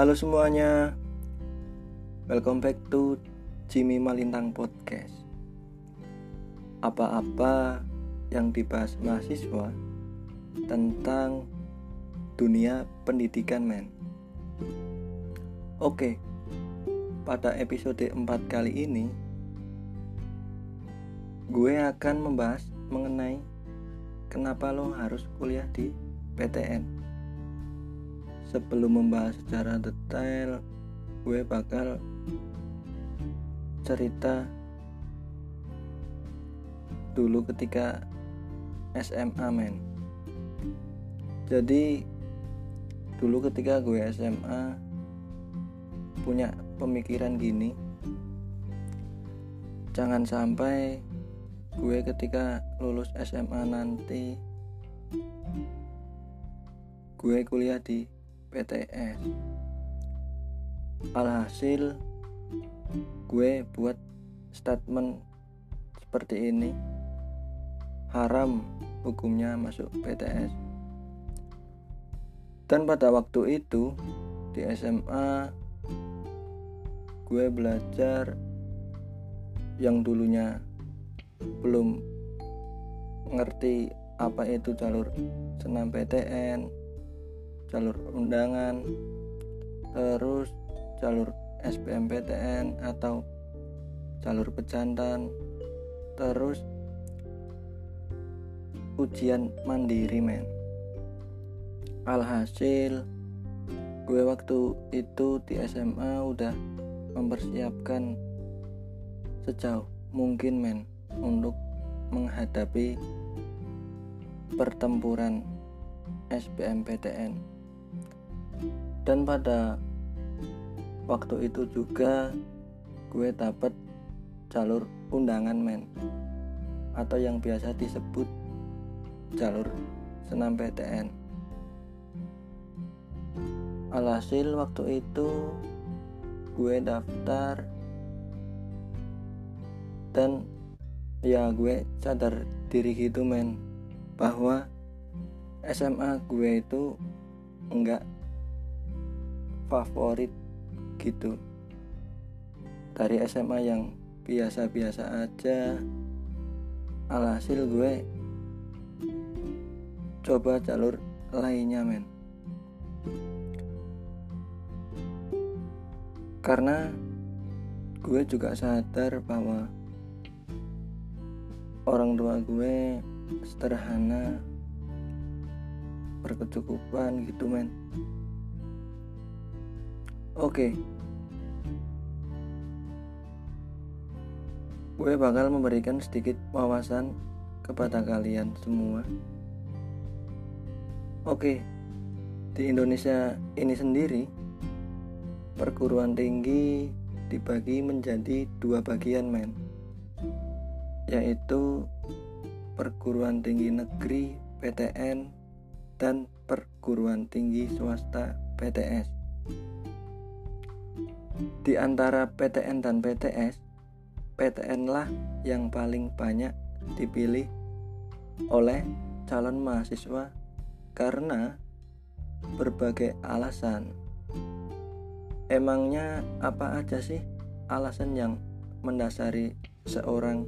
Halo semuanya, welcome back to Jimmy Malintang Podcast. Apa-apa yang dibahas mahasiswa tentang dunia pendidikan men. Oke, pada episode 4 kali ini gue akan membahas mengenai kenapa lo harus kuliah di PTN sebelum membahas secara detail gue bakal cerita dulu ketika SMA men. Jadi dulu ketika gue SMA punya pemikiran gini. Jangan sampai gue ketika lulus SMA nanti gue kuliah di PTS alhasil gue buat statement seperti ini. Haram hukumnya masuk PTS dan pada waktu itu di SMA gue belajar yang dulunya belum ngerti apa itu jalur senam PTN jalur undangan terus jalur SBMPTN atau jalur pejantan terus ujian mandiri men. Alhasil gue waktu itu di SMA udah mempersiapkan sejauh mungkin men untuk menghadapi pertempuran SBMPTN dan pada waktu itu juga gue dapat jalur undangan men. Atau yang biasa disebut jalur senam PTN alhasil waktu itu gue daftar dan ya gue sadar diri gitu men bahwa SMA gue itu enggak favorit gitu. Dari SMA yang biasa-biasa aja. Alhasil gue coba jalur lainnya men. Karena gue juga sadar bahwa orang tua gue sederhana berkecukupan gitu men Oke. Gue bakal memberikan sedikit wawasan kepada kalian semua. Oke. Di Indonesia ini sendiri perguruan tinggi dibagi menjadi dua bagian men yaitu perguruan tinggi negeri PTN dan perguruan tinggi swasta PTS di antara PTN dan PTS, PTN lah yang paling banyak dipilih oleh calon mahasiswa karena berbagai alasan. Emangnya apa aja sih alasan yang mendasari seorang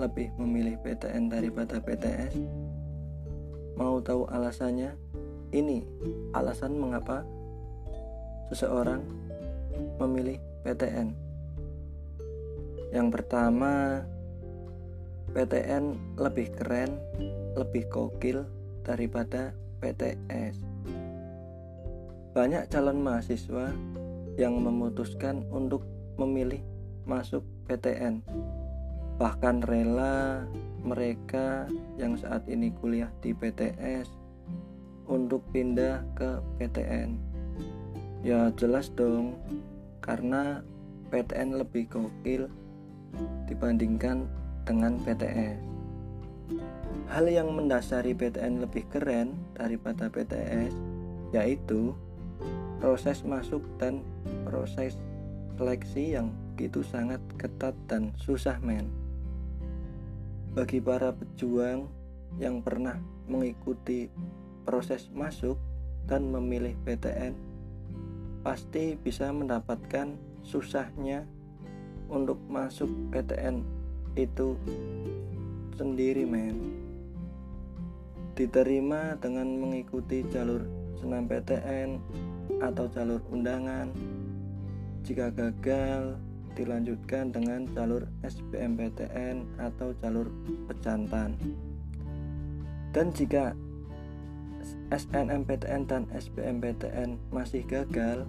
lebih memilih PTN daripada PTS? Mau tahu alasannya? Ini alasan mengapa seseorang memilih PTN. Yang pertama, PTN lebih keren, lebih kokil daripada PTS. Banyak calon mahasiswa yang memutuskan untuk memilih masuk PTN. Bahkan rela mereka yang saat ini kuliah di PTS untuk pindah ke PTN. Ya jelas dong, karena PTN lebih gokil dibandingkan dengan PTS. Hal yang mendasari PTN lebih keren daripada PTS yaitu proses masuk dan proses seleksi yang begitu sangat ketat dan susah men. Bagi para pejuang yang pernah mengikuti proses masuk dan memilih PTN pasti bisa mendapatkan susahnya untuk masuk PTN itu sendiri men. Diterima dengan mengikuti jalur senam PTN atau jalur undangan. Jika gagal dilanjutkan dengan jalur SBMPTN atau jalur pejantan. Dan jika SNMPTN dan SBMPTN masih gagal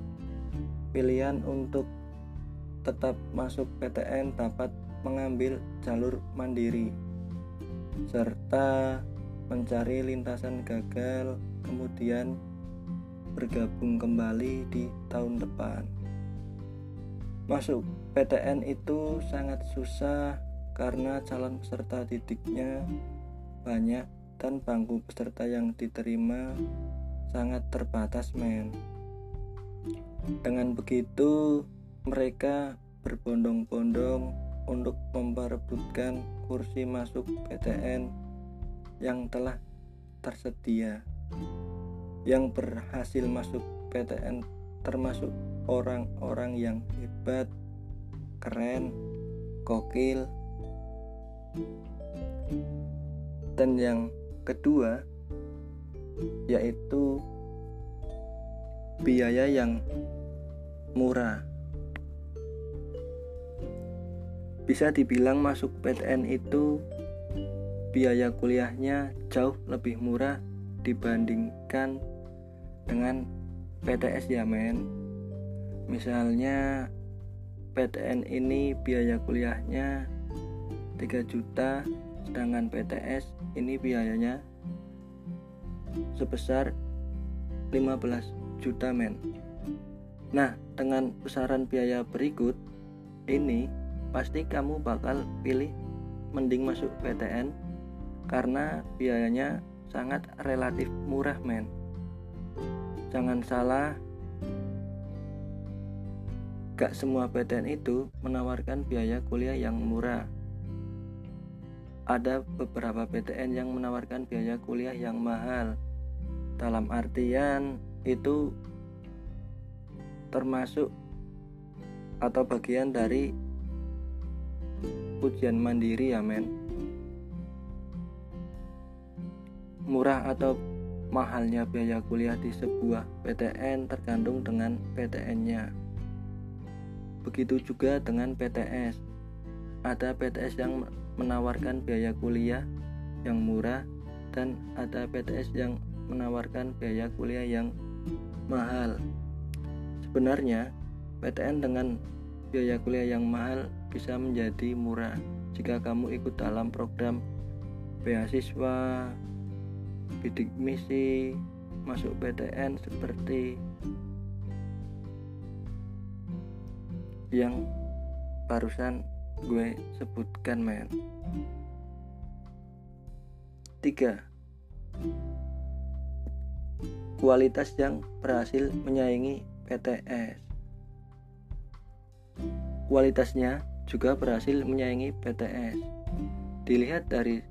pilihan untuk tetap masuk PTN dapat mengambil jalur mandiri serta mencari lintasan gagal kemudian bergabung kembali di tahun depan. Masuk PTN itu sangat susah karena calon peserta didiknya banyak dan bangku peserta yang diterima sangat terbatas men dengan begitu mereka berbondong-bondong untuk memperebutkan kursi masuk PTN yang telah tersedia. Yang berhasil masuk PTN termasuk orang-orang yang hebat, keren, kokil. Dan yang kedua yaitu biaya yang murah. Bisa dibilang masuk PTN itu biaya kuliahnya jauh lebih murah dibandingkan dengan PTS ya men. Misalnya PTN ini biaya kuliahnya 3 juta sedangkan PTS ini biayanya sebesar 15 juta men. Nah, dengan besaran biaya berikut ini pasti kamu bakal pilih mending masuk PTN karena biayanya sangat relatif murah men jangan salah gak semua PTN itu menawarkan biaya kuliah yang murah ada beberapa PTN yang menawarkan biaya kuliah yang mahal dalam artian itu termasuk atau bagian dari ujian mandiri ya men murah atau mahalnya biaya kuliah di sebuah PTN tergantung dengan PTN-nya. Begitu juga dengan PTS. Ada PTS yang menawarkan biaya kuliah yang murah dan ada PTS yang menawarkan biaya kuliah yang mahal. Sebenarnya PTN dengan biaya kuliah yang mahal bisa menjadi murah jika kamu ikut dalam program beasiswa, bidik misi, masuk PTN seperti yang barusan gue sebutkan men. Tiga, kualitas yang berhasil menyaingi PTS kualitasnya juga berhasil menyaingi PTS. Dilihat dari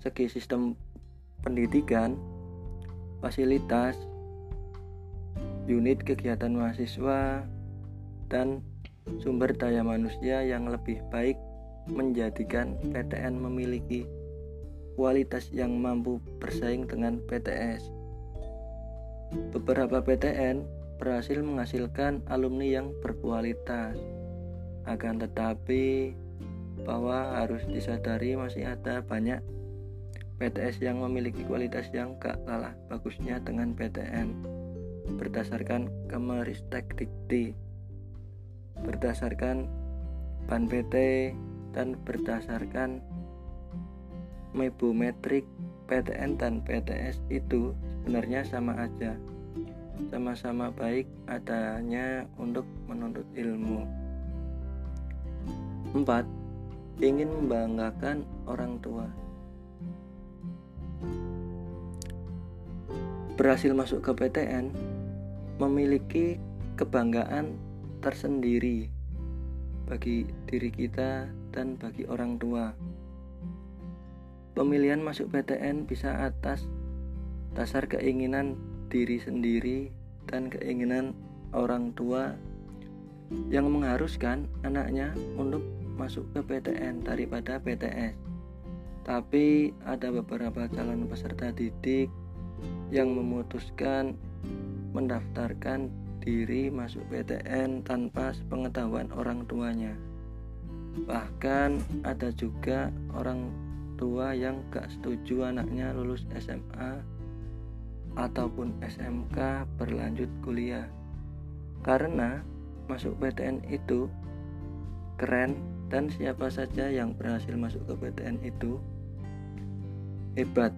segi sistem pendidikan, fasilitas, unit kegiatan mahasiswa, dan sumber daya manusia yang lebih baik menjadikan PTN memiliki kualitas yang mampu bersaing dengan PTS. Beberapa PTN berhasil menghasilkan alumni yang berkualitas. Akan tetapi bahwa harus disadari masih ada banyak PTS yang memiliki kualitas yang gak kalah bagusnya dengan PTN berdasarkan Kemeristek Dikti berdasarkan ban PT dan berdasarkan mebometrik PTN dan PTS itu sebenarnya sama aja sama-sama baik adanya untuk menuntut ilmu 4. Ingin membanggakan orang tua. Berhasil masuk ke PTN memiliki kebanggaan tersendiri bagi diri kita dan bagi orang tua. Pemilihan masuk PTN bisa atas dasar keinginan diri sendiri dan keinginan orang tua yang mengharuskan anaknya untuk masuk ke PTN daripada PTS. Tapi ada beberapa calon peserta didik yang memutuskan mendaftarkan diri masuk PTN tanpa sepengetahuan orang tuanya. Bahkan ada juga orang tua yang gak setuju anaknya lulus SMA ataupun SMK berlanjut kuliah. Karena masuk PTN itu keren dan siapa saja yang berhasil masuk ke PTN itu hebat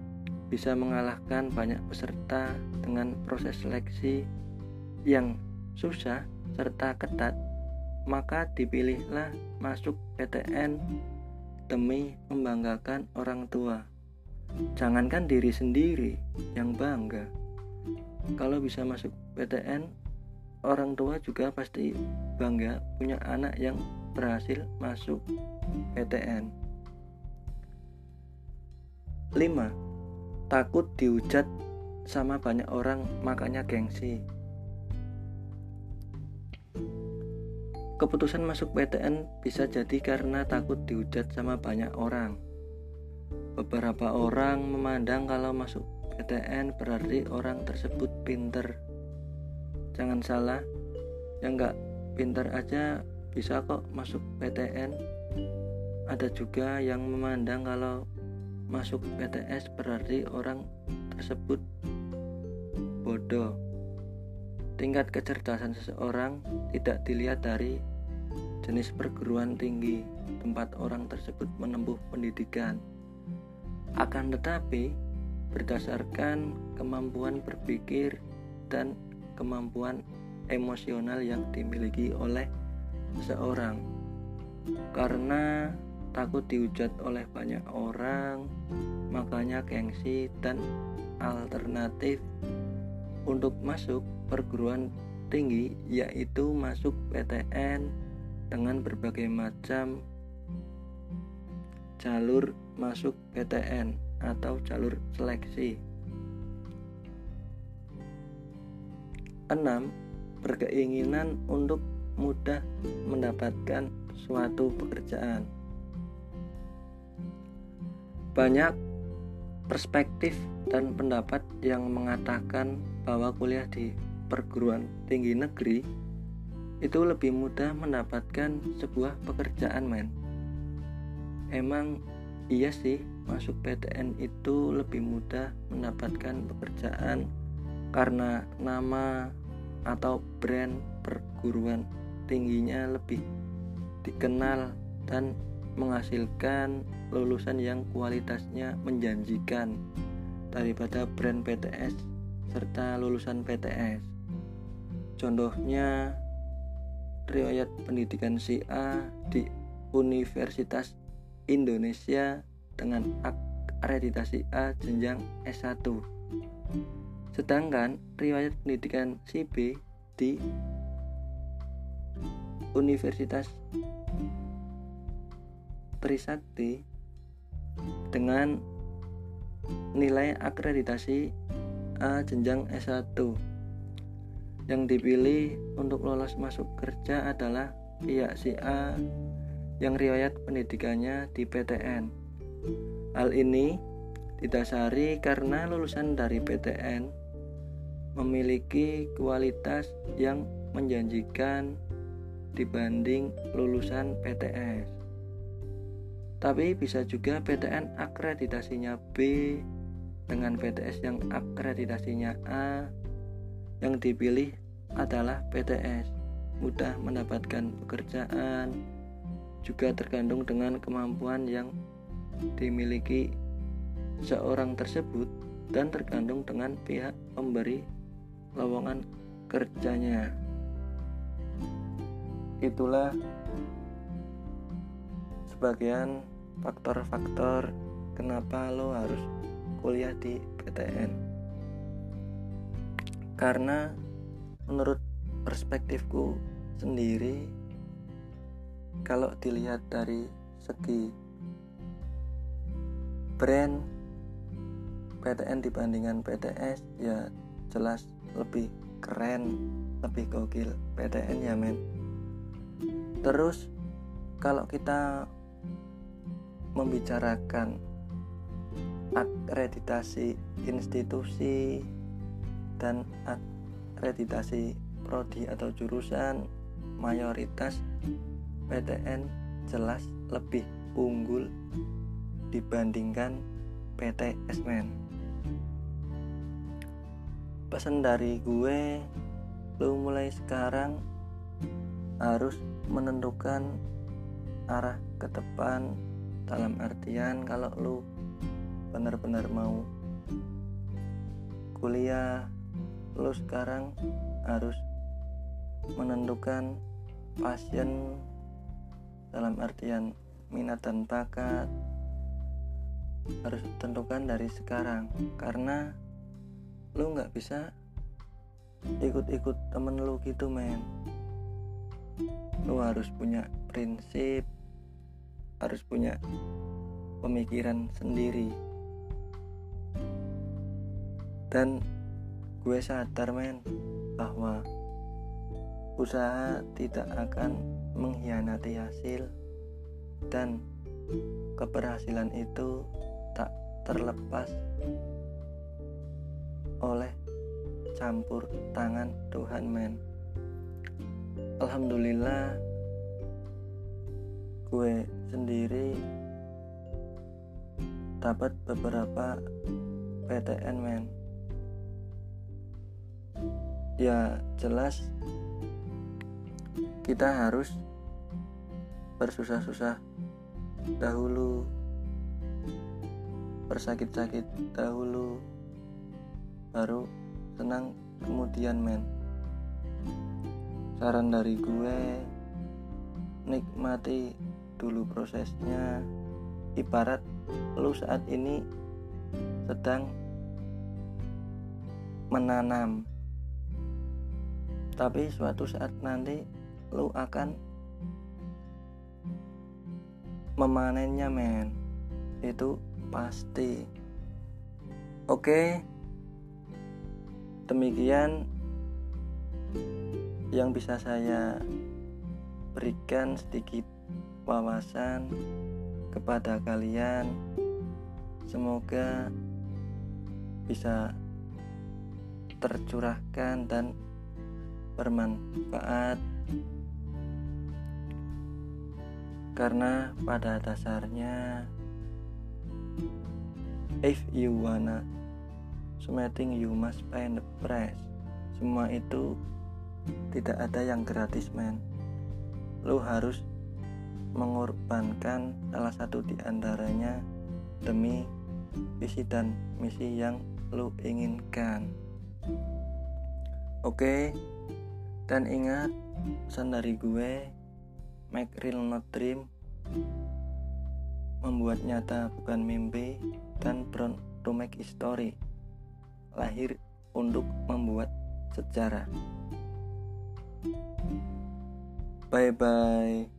bisa mengalahkan banyak peserta dengan proses seleksi yang susah serta ketat maka dipilihlah masuk PTN demi membanggakan orang tua. Jangankan diri sendiri yang bangga. Kalau bisa masuk PTN orang tua juga pasti bangga punya anak yang berhasil masuk PTN 5. Takut dihujat sama banyak orang makanya gengsi Keputusan masuk PTN bisa jadi karena takut dihujat sama banyak orang. Beberapa orang memandang kalau masuk PTN berarti orang tersebut pinter. Jangan salah, yang nggak pinter aja bisa kok masuk PTN ada juga yang memandang kalau masuk PTS berarti orang tersebut bodoh. Tingkat kecerdasan seseorang tidak dilihat dari jenis perguruan tinggi tempat orang tersebut menempuh pendidikan. Akan tetapi berdasarkan kemampuan berpikir dan kemampuan emosional yang dimiliki oleh seseorang karena takut dihujat oleh banyak orang makanya gengsi dan alternatif untuk masuk perguruan tinggi yaitu masuk PTN dengan berbagai macam jalur masuk PTN atau jalur seleksi 6. Berkeinginan untuk mudah mendapatkan suatu pekerjaan. Banyak perspektif dan pendapat yang mengatakan bahwa kuliah di perguruan tinggi negeri itu lebih mudah mendapatkan sebuah pekerjaan men emang iya sih masuk PTN itu lebih mudah mendapatkan pekerjaan karena nama atau brand perguruan tingginya lebih dikenal dan menghasilkan lulusan yang kualitasnya menjanjikan daripada brand PTS serta lulusan PTS. Contohnya riwayat pendidikan si A di Universitas Indonesia dengan akreditasi A jenjang S1. Sedangkan riwayat pendidikan si B di Universitas Trisakti dengan nilai akreditasi A jenjang S1 yang dipilih untuk lolos masuk kerja adalah pihak si A yang riwayat pendidikannya di PTN. Hal ini didasari karena lulusan dari PTN memiliki kualitas yang menjanjikan dibanding lulusan PTS. Tapi bisa juga PTN akreditasinya B dengan PTS yang akreditasinya A. Yang dipilih adalah PTS. Mudah mendapatkan pekerjaan, juga tergantung dengan kemampuan yang dimiliki seorang tersebut dan tergantung dengan pihak pemberi lowongan kerjanya. Itulah sebagian faktor-faktor kenapa lo harus kuliah di PTN karena menurut perspektifku sendiri kalau dilihat dari segi brand PTN dibandingkan PTS ya jelas lebih keren lebih gokil PTN ya men. Terus kalau kita membicarakan akreditasi institusi dan akreditasi prodi atau jurusan mayoritas PTN jelas lebih unggul dibandingkan PTS men pesan dari gue lu mulai sekarang harus menentukan arah ke depan dalam artian kalau lu benar-benar mau kuliah lu sekarang harus menentukan passion dalam artian minat dan bakat. Harus tentukan dari sekarang karena lu nggak bisa ikut-ikut temen lu gitu men. Lu harus punya prinsip harus punya pemikiran sendiri. Dan gue sadar men bahwa usaha tidak akan mengkhianati hasil dan keberhasilan itu tak terlepas oleh campur tangan Tuhan men. Alhamdulillah gue sendiri dapat beberapa PTN men ya jelas kita harus bersusah-susah dahulu bersakit-sakit dahulu baru senang kemudian men saran dari gue nikmati dulu prosesnya. Ibarat lu saat ini sedang menanam tapi suatu saat nanti lu akan memanennya men. Itu pasti. Oke. Demikian yang bisa saya berikan sedikit wawasan kepada kalian. Semoga bisa tercurahkan dan bermanfaat karena pada dasarnya if you wanna something you must pay the price. Semua itu tidak ada yang gratis men. Lu harus mengorbankan salah satu di antaranya demi visi dan misi yang lu inginkan. Oke? okay? Dan ingat pesan dari gue Make real not dream. Membuat nyata bukan mimpi Dan born to make history Lahir untuk membuat sejarah. Bye bye